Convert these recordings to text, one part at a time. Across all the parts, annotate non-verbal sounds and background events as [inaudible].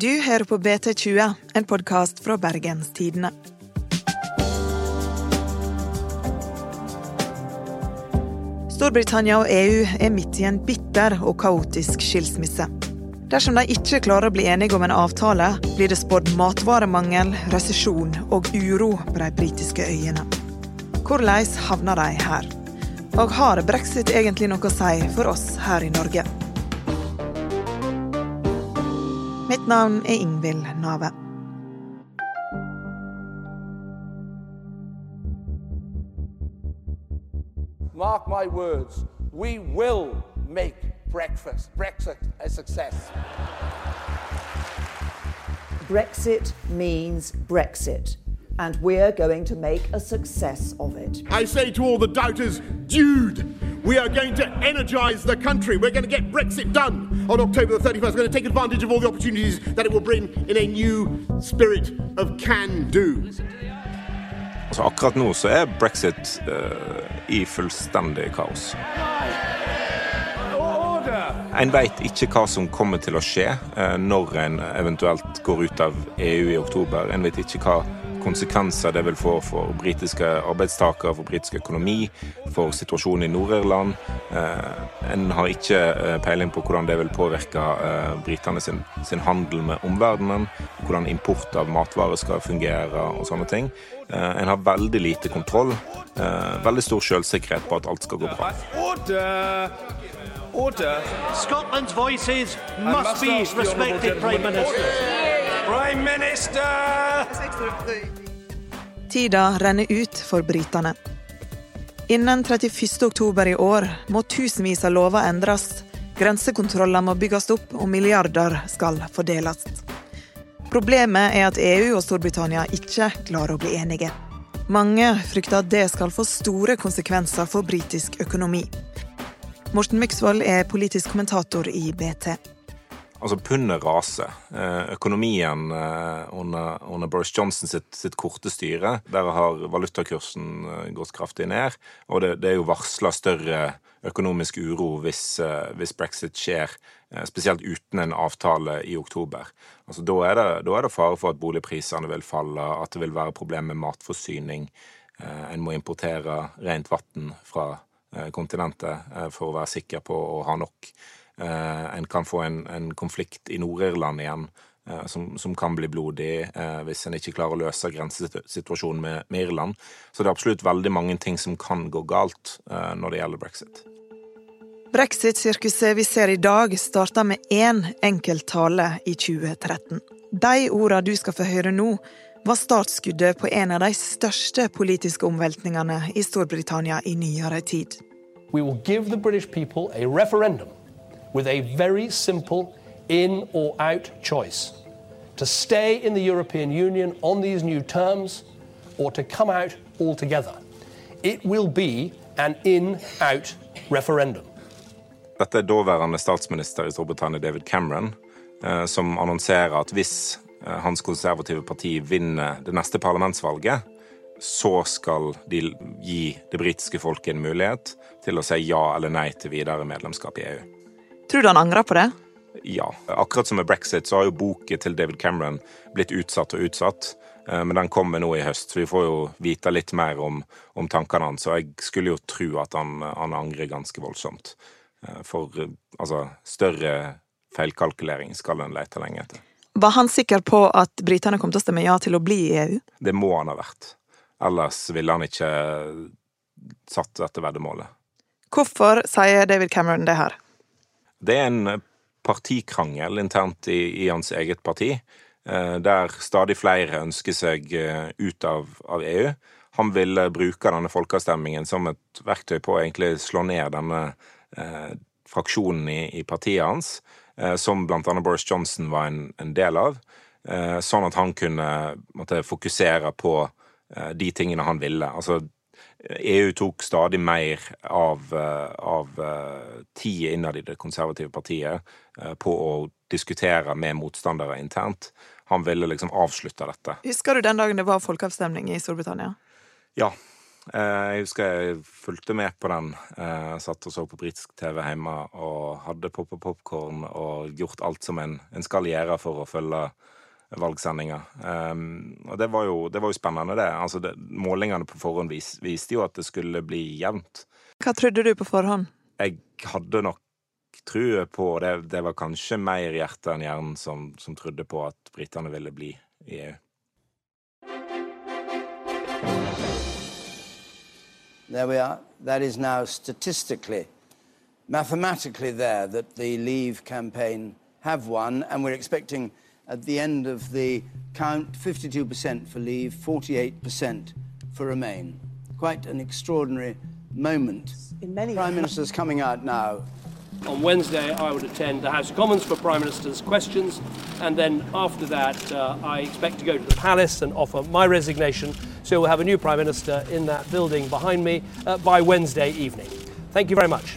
Du hører på BT20, en podkast fra Bergenstidene. Storbritannia og EU er midt i en bitter og kaotisk skilsmisse. Dersom de ikke klarer å bli enige om en avtale, blir det spådd matvaremangel, resesjon og uro på de britiske øyene. Hvordan havner de her? Og har brexit egentlig noe å si for oss her i Norge? Mitt navn er Ingvild Nave. Mark my words, we will make breakfast, Brexit a success. Brexit means Brexit, and we're going to make a success of it. I say to all the doubters, dude, we are going to energise the country. We're going to get Brexit done on October the 31st. We're going to take advantage of all the opportunities that it will bring in a new spirit of can do. Altså, akkurat nå så er brexit uh, i fullstendig kaos. En veit ikke hva som kommer til å skje uh, når en eventuelt går ut av EU i oktober. En vet ikke hva konsekvenser det vil få for britiske arbeidstakere, for britisk økonomi, for situasjonen i Nord-Irland. Eh, en har ikke eh, peiling på hvordan det vil påvirke eh, britene sin, sin, handel med omverdenen, hvordan import av matvarer skal fungere og sånne ting. En har veldig lite kontroll, veldig stor selvsikkerhet på at alt skal gå bra. Order! Order! Scotland's voices must be respected, Prime Minister. Prime Minister! Tida renner ut for britene. Innen 31. oktober i år må tusenvis av lover endres, grensekontroller må bygges opp og milliarder skal fordeles. Problemet er at EU og Storbritannia ikke klarer å bli enige. Mange frykter at det skal få store konsekvenser for britisk økonomi. Morten Myksvold er politisk kommentator i BT. Altså, pundet raser. Eh, økonomien eh, under, under, Boris Johnson sitt, sitt, korte styre, der har valutakursen eh, gått kraftig ned. Og det, det er jo varsla større økonomisk uro hvis, hvis, brexit skjer, spesielt uten en avtale i oktober. Altså, da, er det, da er det fare for at boligprisene vil falle, at det vil være problemer med matforsyning. En må importere rent vann fra kontinentet for å være sikker på å ha nok. Eh, en kan få en, en konflikt i Nord-Irland igjen eh, som, som, kan bli blodig eh, hvis en ikke klarer å løse grensesituasjonen med, med, Irland. Så det er absolutt veldig mange ting som kan gå galt når det gjelder brexit. Brexit-sirkuset vi ser i dag, starta med én enkelt tale i 2013. De ordene du skal få høre nå, var startskuddet på en av de største politiske omveltningene i Storbritannia i nyere tid. We will give the British people a referendum with a very simple in or out choice to stay in the European Union on these new terms or to come out altogether. It will be an in out referendum. Dette er daværende statsminister i Storbritannia, David Cameron, eh, som annonserer at hvis eh, hans konservative parti vinner det neste parlamentsvalget, så skal de gi det britiske folket en mulighet til å si ja eller nei til videre medlemskap i EU. Tror du han angrer på det? Ja. Akkurat som med brexit så har jo boken til David Cameron blitt utsatt og utsatt. Eh, men den kommer nå i høst, så vi får jo vite litt mer om, om tankene hans. Og jeg skulle jo tro at han, han angrer ganske voldsomt. Eh, for altså, større feilkalkulering skal en lete lenge etter. Var han sikker på at britene kom til å stemme ja til å bli i EU? Det må han ha vært. Ellers ville han ikke satt dette veddemålet. Hvorfor sier David Cameron det her? Det er en eh, partikrangel internt i, i hans eget parti, eh, der stadig flere ønsker seg eh, ut av, av EU. Han vil bruke denne folkeavstemningen som et verktøy på å egentlig slå ned denne eh, fraksjonen i, i, partiet hans, eh, som annet Boris Johnson var en, en del av, eh, sånn at han kunne måtte, fokusere på de tingene han ville. Altså EU tok stadig mer av, eh, av eh, tida innad i det konservative partiet eh, på å diskutere med motstandere internt. Han ville liksom avslutte dette. Husker du den dagen det var folkeavstemning i Storbritannia? Ja. Jeg husker jeg fulgte med på den. Jeg satt og så på britisk TV hjemme og hadde poppa popkorn og gjort alt som en, en skal gjøre for å følge valgsendinga. Um, og det var, jo, det var, jo, spennende, det. Altså, det, Målingene på forhånd vis, viste jo at det skulle bli jevnt. Hva trodde du på forhånd? Jeg hadde nok trua på det. Det var kanskje mer hjerte enn hjernen som, som trodde på at britene ville bli i EU. There we are. That is now statistically, mathematically there that the Leave campaign have won, and we're expecting at the end of the count 52% for Leave, 48% for Remain. Quite an extraordinary moment. Prime Minister's coming out now on Wednesday, I would attend the House of Commons for Prime Minister's questions, and then after that, uh, I expect to go to the Palace and offer my resignation. So we'll have a new Prime Minister in that building behind me uh, by Wednesday evening. Thank you very much.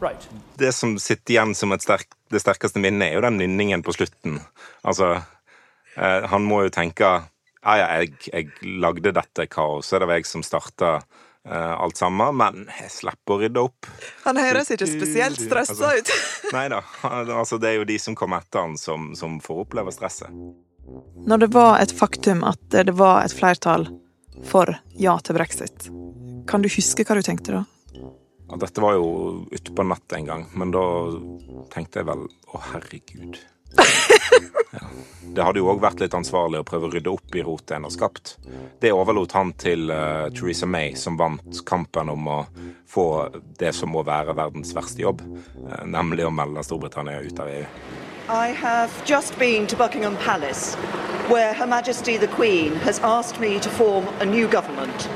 Right. Det som sitter igjen som sterk, det sterkeste minnet, er jo den nynningen på slutten. Altså, eh, han må jo tenke ja, ja, jeg, jeg lagde dette kaoset. Det var jeg som starta eh, alt sammen, men jeg slipper å rydde opp. Han høres ikke spesielt stressa altså, ut. [laughs] nei da. Altså, det er jo de som kommer etter han, som, som får oppleve stresset. Når det var et faktum at det var et flertall for ja til brexit, kan du huske hva du tenkte da? Dette var jo ute på natt en gang, men da tenkte jeg vel å herregud. [laughs] Ja. Det hadde jo òg vært litt ansvarlig å prøve å rydde opp i rotet en har skapt. Det overlot han til uh, Theresa May, som vant kampen om å få det som må være verdens verste jobb, uh, nemlig å melde Storbritannia ut av EU. I have just been to Buckingham Palace, where Her Majesty the Queen has asked me to form a new government,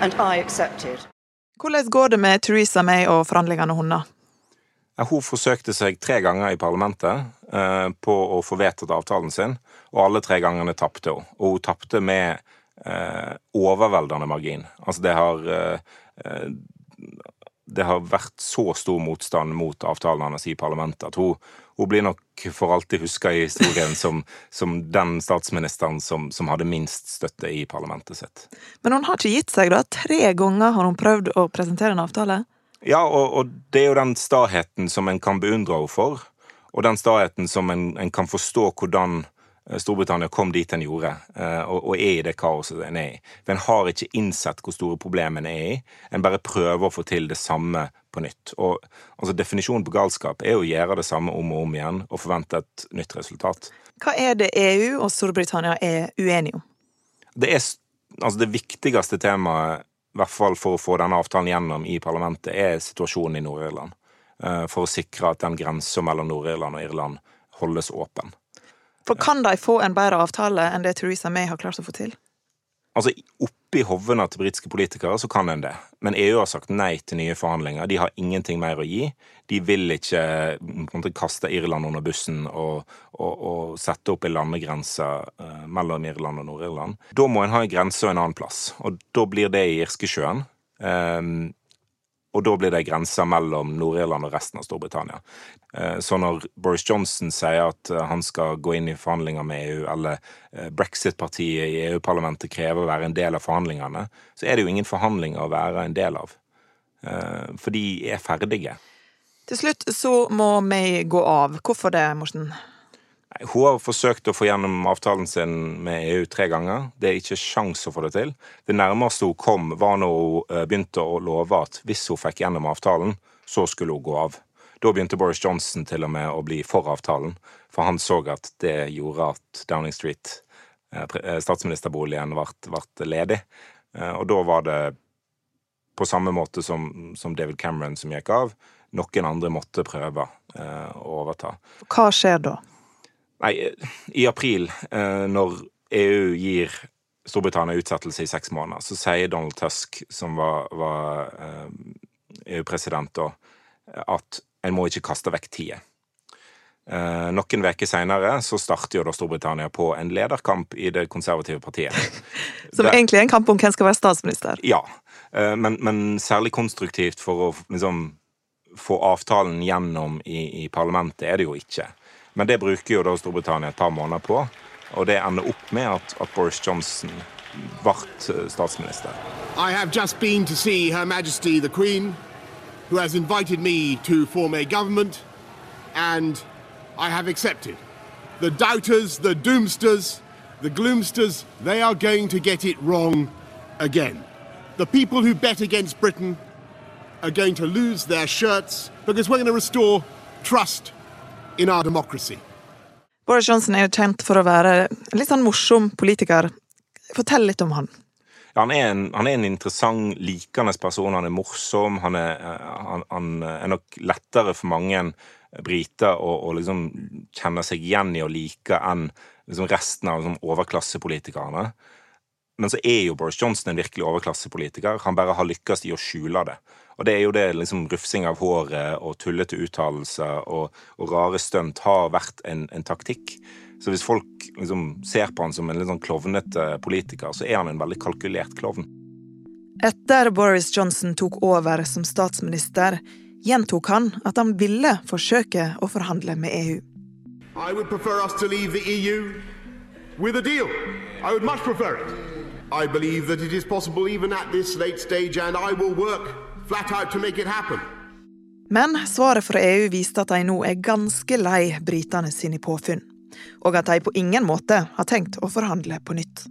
and I accepted. Hvordan går det med Theresa May og forhandlingene hennes? Hun forsøkte seg tre ganger i parlamentet eh, på å få vedtatt avtalen sin, og alle tre gangene tapte hun. Og hun tapte med eh, overveldende margin. Altså, det har eh, Det har vært så stor motstand mot avtalen hennes i parlamentet at hun, hun blir nok for alltid huska i historien [laughs] som, som den statsministeren som, som, hadde minst støtte i parlamentet sitt. Men hun har ikke gitt seg, da? Tre ganger har hun prøvd å presentere en avtale? Ja, og, og, det er jo den staheten som en kan beundre henne for, og den staheten som en, en, kan forstå hvordan Storbritannia kom dit den gjorde, eh, og, og er i det kaoset den er i. Den har ikke innsett hvor store problemene er i. En bare prøver å få til det samme på nytt. Og altså, Definisjonen på galskap er å gjøre det samme om og om igjen og forvente et nytt resultat. Hva er det EU og Storbritannia er uenige om? Det er altså det viktigste temaet i hvert fall for å få denne avtalen gjennom i parlamentet, er situasjonen i Nord-Irland. Eh, for å sikre at den grensa mellom Nord-Irland og Irland holdes åpen. For kan de få en bedre avtale enn det Theresa May har klart å få til? Altså, Oppi hovene til britiske politikere så kan en det, men EU har sagt nei til nye forhandlinger. De har ingenting mer å gi. De vil ikke måte, kaste Irland under bussen og, og, og sette opp en landegrense uh, mellom Irland og Nord-Irland. Da må en ha en grense og en annen plass, og da blir det i Irskesjøen. Um, og da blir det grenser mellom Nord-Irland og resten av Storbritannia. Eh, så når Boris Johnson sier at eh, han skal gå inn i forhandlinger med EU, eller eh, brexit-partiet i EU-parlamentet krever å være en del av forhandlingene, så er det jo ingen forhandlinger å være en del av. For de er ferdige. Til slutt så må vi gå av. Hvorfor det, Morten? Hun har forsøkt å få gjennom avtalen sin med EU tre ganger. Det er ikke sjans å få det til. Det nærmeste hun kom, var når hun eh, begynte å love at hvis hun fikk gjennom avtalen, så skulle hun gå av. Da begynte Boris Johnson til og med å bli for avtalen, for han så at det gjorde at Downing Street, eh, eh, statsministerboligen, ble ledig. Og da var det på samme måte som, som David Cameron som gikk av. Noen andre måtte prøve å overta. Hva skjer da? Nei, i april, eh, når EU gir Storbritannia utsettelse i seks måneder, så sier Donald Tusk, som var, var EU-president eh, da, at en må ikke kaste vekk tida. Eh, noen uker seinere så starter jo da Storbritannia på en lederkamp i det konservative partiet. [laughs] Som egentlig er en kamp om hvem skal være statsminister? Ja, men, men særlig konstruktivt for å liksom få avtalen gjennom i, i parlamentet er det jo ikke. Men det bruker jo da Storbritannia et par måneder på. Og det ender opp med at, at Boris Johnson ble eh, statsminister. I have just been to see Her Majesty the Queen, who has invited me to form a government, and I have accepted. The doubters, the doomsters, the gloomsters, they are going to get it wrong again. The people who bet against Britain are going to lose their shirts because we're going to restore trust in our democracy. Boris Johnson er jo kjent for å være en litt sånn morsom politiker. Fortell litt om han. Ja, han, er en, han, er en, interessant, likende person. Han er morsom. Han er, han, han er nok lettere for mange briter å, å liksom kjenne seg igjen i og like enn liksom resten av liksom, overklassepolitikerne. Men så er jo Boris Johnson en virkelig overklassepolitiker. Han bare har lykkes i å skjule det. Og det er jo det liksom rufsing av håret og tullete uttalelser og, og, rare stunt har vært en, en, taktikk. Så hvis folk liksom ser på han som en litt sånn klovnete politiker, så er han en veldig kalkulert klovn. Etter Boris Johnson tok over som statsminister, gjentok han at han ville forsøke å forhandle med EU. I would prefer us to leave the EU with a deal. I would much prefer it. I believe that it is possible even at this late stage, and I will work flat out to make it happen. Men svaret fra EU viste at de nå er ganske lei britene sine påfunn, og at de på ingen måte har tenkt å forhandle på nytt.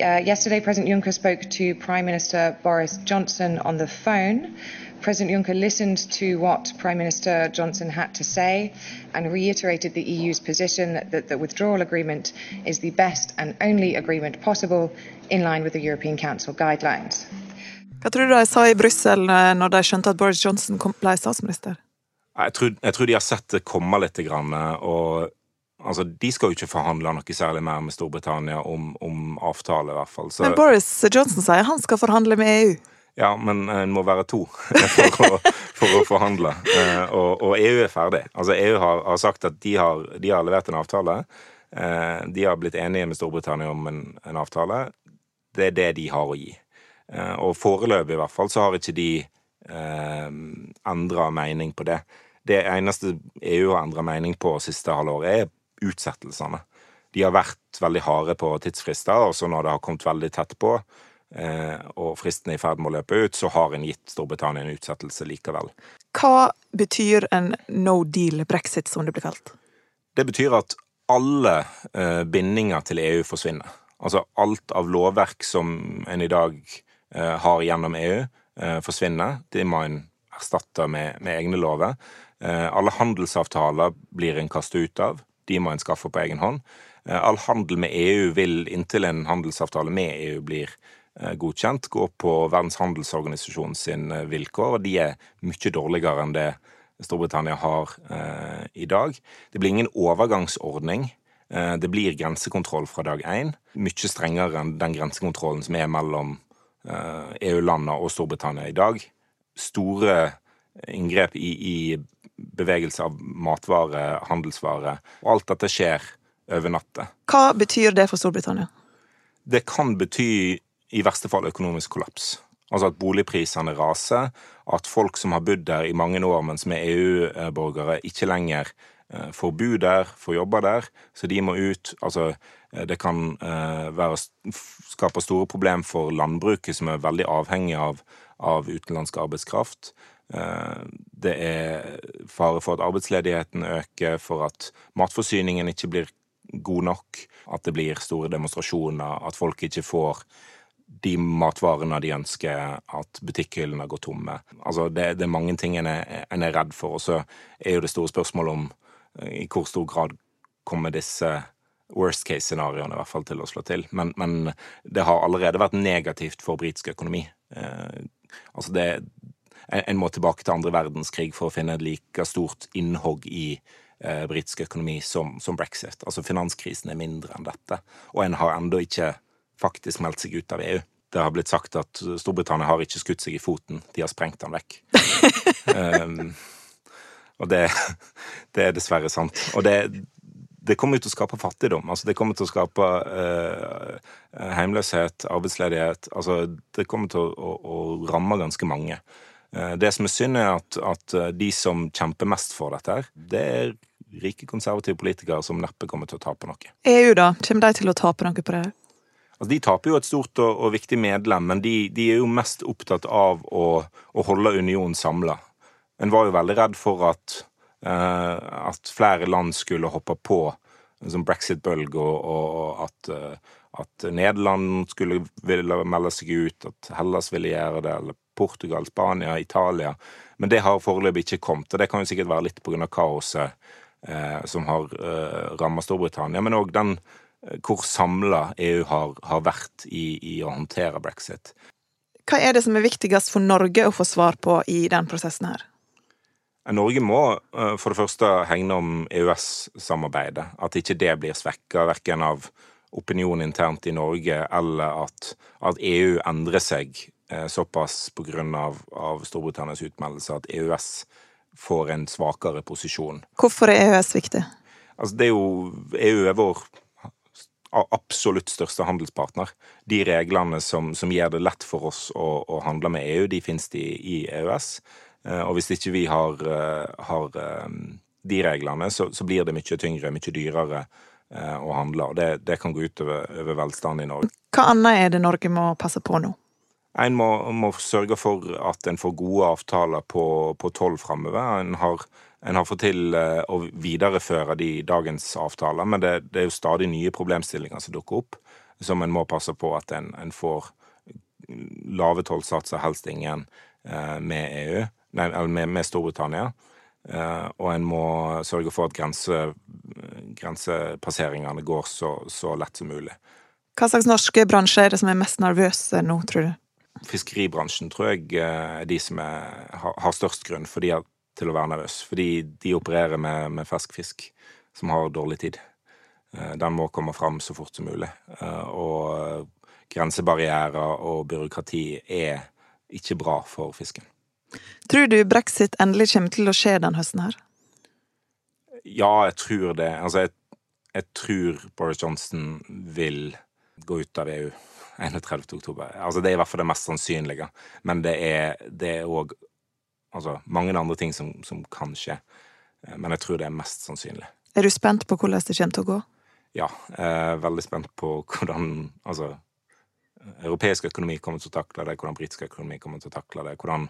Uh, yesterday, President Juncker spoke to Prime Minister Boris Johnson on the phone. President Juncker listened to what Prime Minister Johnson had to say and reiterated the EU's position that the withdrawal agreement is the best and only agreement possible in line with the European Council guidelines. Hva tror du de sa i Brussel eh, når de skjønte at Boris Johnson ble statsminister? Jeg tror, jeg tror, de har sett det komme litt. Og altså, de skal jo ikke forhandle noe særlig mer med Storbritannia om, om avtale, i hvert fall. Så, men Boris Johnson sier han skal forhandle med EU. Ja, men en må være to [laughs] for å, for å forhandle. Eh, og, og, EU er ferdig. Altså, EU har, har sagt at de har, de har, levert en avtale. Eh, de har blitt enige med Storbritannia om en, en avtale. Det er det de har å gi. Eh, og foreløpig i hvert fall så har ikke de eh, endra mening på det. Det eneste EU har endra mening på siste halvår, er utsettelsene. De har vært veldig harde på tidsfrister, og så når det har kommet veldig tett på, eh, og fristen er i ferd med å løpe ut, så har en gitt Storbritannia en utsettelse likevel. Hva betyr en no deal brexit, som det blir kalt? Det betyr at alle eh, bindinger til EU forsvinner. Altså alt av lovverk som en i dag Eh, har gjennom EU, eh, forsvinner. De må en erstatte med, med egne lover. Eh, alle handelsavtaler blir en kastet ut av. De må en skaffe på egen hånd. All handel med EU vil, inntil en handelsavtale med EU blir godkjent, gå på Verdens handelsorganisasjon sin vilkår, og de er mye dårligere enn det Storbritannia har eh, i dag. Det blir ingen overgangsordning. Eh, det blir grensekontroll fra dag én. Mye strengere enn den grensekontrollen som er mellom EU-landene eh, e og Storbritannia i dag. Store inngrep i, i bevegelse av matvare, handelsvare. Og alt dette skjer over natta. Hva betyr det for Storbritannia? Det kan bety i verste fall økonomisk kollaps. Altså at boligprisene raser, at folk som har bodd der i mange år, men som er EU-borgere, ikke lenger får bo der, får jobbe der, så de må ut. Altså Eh, det kan eh, være, skape store problemer for landbruket, som er veldig avhengig av, av utenlandsk arbeidskraft. Eh, det er fare for at arbeidsledigheten øker, for at matforsyningen ikke blir god nok, at det blir store demonstrasjoner, at folk ikke får de matvarene de ønsker, at butikkhyllene går tomme. Altså, det, det, er mange ting en er, en er redd for. Og så er jo det store spørsmålet om i hvor stor grad kommer disse worst case-scenarioene i hvert fall til å slå til. Men, men, det har allerede vært negativt for britisk økonomi. Eh, altså det En må tilbake til andre verdenskrig for å finne et like stort innhogg i eh, britisk økonomi som, som, brexit. Altså Finanskrisen er mindre enn dette. Og en har ennå ikke faktisk meldt seg ut av EU. Det har blitt sagt at Storbritannia har ikke skutt seg i foten, de har sprengt den vekk. um, [laughs] og det, [laughs] det, er dessverre sant. Og det, det kommer til å skape fattigdom. altså Det kommer til å skape eh, heimløshet, arbeidsledighet. altså Det kommer til å, å, å ramme ganske mange. Eh, det som er synd, er at, at, eh, de som kjemper mest for dette, her, det er rike, konservative politikere som neppe kommer til å tape noe. EU, da? Kommer de til å tape noe på det? Altså, de taper jo et stort og, og viktig medlem, men de, de, er jo mest opptatt av å, å holde unionen samla. En var jo veldig redd for at, uh, at flere land skulle hoppe på en sånn brexit-bølge, og, og, at, uh, at Nederland skulle ville melde seg ut, at Hellas ville gjøre det, eller Portugal, Spania, Italia. Men det har foreløpig ikke kommet, og det kan jo sikkert være litt pga. kaoset eh, som har eh, ramma Storbritannia, men òg den hvor samla EU har, har vært i, i, å håndtere brexit. Hva er det som er viktigst for Norge å få svar på i den prosessen her? Norge må eh, for det første hegne om EØS-samarbeidet. At ikke det blir svekka verken av opinion internt i Norge eller at, at EU endrer seg eh, såpass pga. Av, av Storbritannias utmeldelse at EØS får en svakere posisjon. Hvorfor er EØS viktig? Altså, det er jo, EU er vår absolutt største handelspartner. De reglene som, som gjør det lett for oss å, å handle med EU, de finnes de i EØS. Eh, og hvis ikke vi har, eh, har eh, de reglene, så, så, blir det mye tyngre, mye dyrere å handle. Og det, det kan gå ut over velstand i Norge. Hva annet er det Norge må passe på nå? En må, må sørge for at en får gode avtaler på, på toll framover. En har en har fått til å videreføre de dagens avtaler, men det, det, er jo stadig nye problemstillinger som dukker opp, som en må passe på at en, en får lave tollsatser, helst ingen, med EU, nei, med, med Storbritannia. Uh, og en må sørge for at grense, grensepasseringene går så, så lett som mulig. Hva slags norske bransjer er det som er mest nervøse nå, tror du? Fiskeribransjen tror jeg er de som er, har, har størst grunn, at til å være nervøs, fordi de opererer med, med fersk fisk som har dårlig tid. Eh, den må komme fram så fort som mulig. Eh, og grensebarrierer og byråkrati er ikke bra for fisken. Tror du brexit endelig kommer til å skje den høsten her? Ja, jeg tror det. Altså, jeg, jeg tror Boris Johnson vil gå ut av EU 31. oktober. Altså, det er i hvert fall det mest sannsynlige. Men det er òg altså, mange andre ting som, som, kan skje. Eh, men jeg tror det er mest sannsynlig. Er du spent på hvordan det kommer til å gå? Ja, jeg er veldig spent på hvordan altså, europeisk økonomi kommer til å takle det, hvordan britisk økonomi kommer til å takle det, hvordan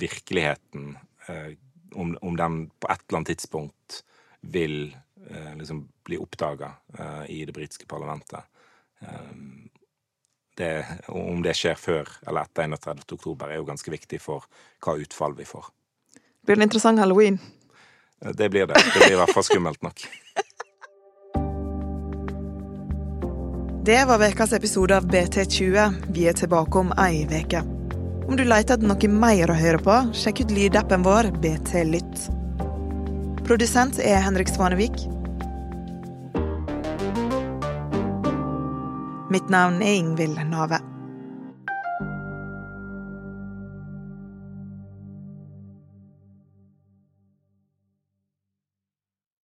virkeligheten uh, om, om, den på et eller annet tidspunkt vil uh, liksom bli oppdaga i det britiske parlamentet. Det, om det skjer før eller etter 31. oktober, er jo ganske viktig for hva utfall vi får. Blir det en interessant halloween? Det blir det. Det blir i hvert fall skummelt nok. Det var ukas episode av BT20. Vi er tilbake om ei uke. Om du leter etter noe mer å høre på, sjekk ut lydappen vår BT Lytt. Produsent er Henrik Svanevik. Mitt navn er Ingvild Nave.